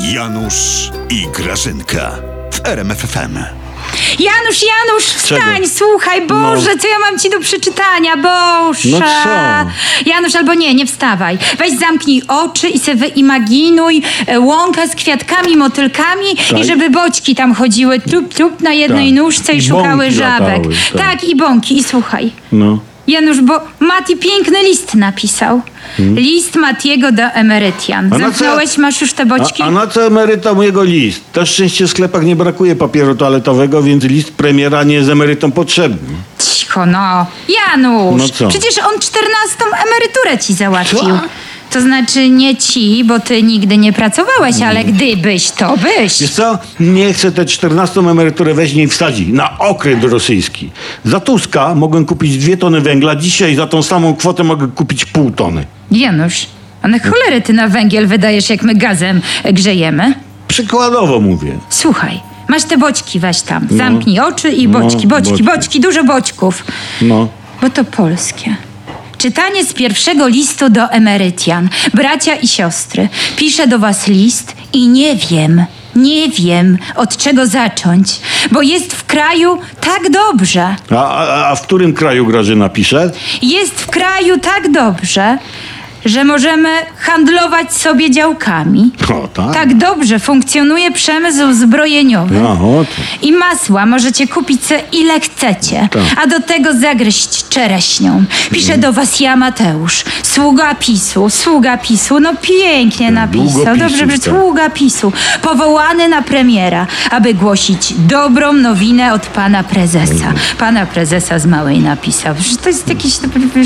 Janusz i Grażynka w RMFFM. Janusz, Janusz, wstań, Czego? słuchaj, Boże, co ja mam ci do przeczytania, Boże. No co? Janusz, albo nie, nie wstawaj. Weź zamknij oczy i sobie wyimaginuj e, łąkę z kwiatkami, motylkami i Tak. żeby boćki tam chodziły trup, trup na jednej Tak. nóżce i, I szukały żabek. latały, tak. tak, i bąki. I słuchaj. No. Janusz, bo Mati piękny list napisał. List Matiego do emerytian. Hmm? A na co- Zamknąłeś, masz już te boćki? A, a na co emerytom jego list? Na szczęście w sklepach nie brakuje papieru toaletowego, więc list premiera nie jest emerytom potrzebny. Cicho, no. Janusz, No co? przecież on czternastą emeryturę ci załatwił. Co? To znaczy nie ci, bo ty nigdy nie pracowałeś, ale gdybyś, to byś. Wiesz co? Nie chcę tę 14 emeryturę weźmie i wsadzi na okręt rosyjski. Za Tuska mogłem kupić dwie tony węgla, dzisiaj za tą samą kwotę mogę kupić pół tony. Janusz, a na cholerę ty na węgiel wydajesz, jak my gazem grzejemy? Przykładowo mówię. Słuchaj, masz te boćki, weź tam. Zamknij oczy i No, boćki, boćki, boćki. boćki, dużo boćków. No. Bo to polskie. Czytanie z pierwszego listu do emerytian. Bracia i siostry, piszę do was list i nie wiem, nie wiem od czego zacząć, bo jest w kraju tak dobrze. A, a, a w którym kraju Grażyna pisze? Jest w kraju tak dobrze, że możemy handlować sobie działkami. O, tak? Tak dobrze funkcjonuje przemysł zbrojeniowy. No, o. I masła możecie kupić se ile chcecie, Tak. a do tego zagryźć czereśnią. Pisze do was ja Mateusz, sługa PiSu, sługa PiSu, no pięknie napisał, długopisu, dobrze, że tak. sługa PiSu, powołany na premiera, aby głosić dobrą nowinę od pana prezesa. Pana prezesa z małej napisał, że to jest jakiś,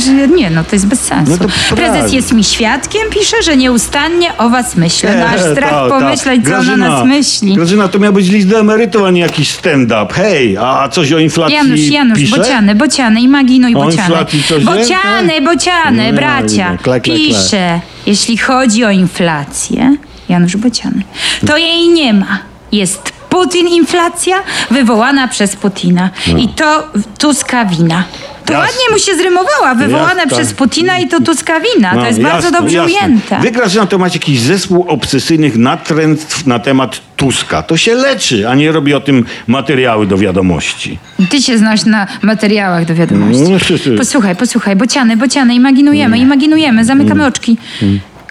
że nie no, to jest bez sensu. No Prezes prawda. Jest mi świadkiem, pisze, że nieustannie o was myślę. No aż strach tak, pomyśleć, tak. co ona Grażyna, nas myśli. Grażyna, to miał być list do emerytów, a nie jakiś stand-up. Hej, a coś o inflacji Janusz, Janusz, pisze? bociany, bociany, imaginuj O bociany. inflacji coś Bociany, wie? bociany, Nie, bracia. widzę. Kle, kle, kle. Pisze, jeśli chodzi o inflację, Janusz Bociany, to jej nie ma. Jest Putin inflacja wywołana przez Putina. I to Tuska wina. To Jasne. ładnie mu się zrymowała, wywołana Jasne. przez Putina i to Tuska wina. No, to jest bardzo jasne, dobrze jasne. ujęte. Wy, Grażyna, to macie jakiś zespół obsesyjnych natręctw na temat Tuska. To się leczy, a nie robi o tym materiały do wiadomości. Ty się znasz na materiałach do wiadomości. No, Posłuchaj, posłuchaj, bociany, bociany, imaginujemy, imaginujemy, zamykamy oczki.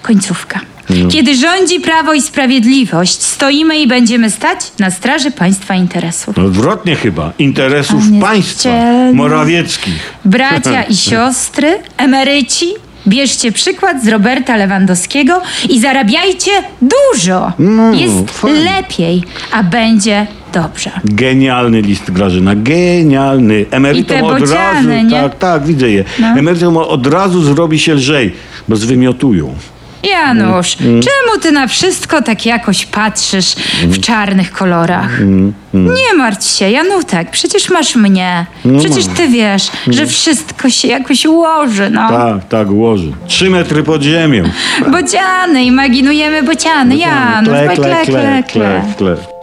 Końcówka. Kiedy rządzi Prawo i Sprawiedliwość, stoimy i będziemy stać na straży państwa interesów. Odwrotnie chyba. Interesów jest państwa. dzielny. Morawieckich. Bracia i siostry, emeryci, bierzcie przykład z Roberta Lewandowskiego i zarabiajcie dużo. No, Jest fajnie. lepiej, a będzie dobrze. Genialny list Grażyna, genialny. Emerytom I te od razu, bociany, nie? tak, tak, widzę je. No. Emerytom od razu zrobi się lżej, bo zwymiotują. Janusz, Mm, czemu ty na wszystko tak jakoś patrzysz Mm. w czarnych kolorach? Nie martw się, Janutek, przecież masz mnie. No Przecież ty wiesz, że wszystko się jakoś ułoży, no. Tak, tak, ułoży. Trzy metry pod ziemią. Bociany, imaginujemy bociany. Janusz, Kle, kle, kle, kle. kle.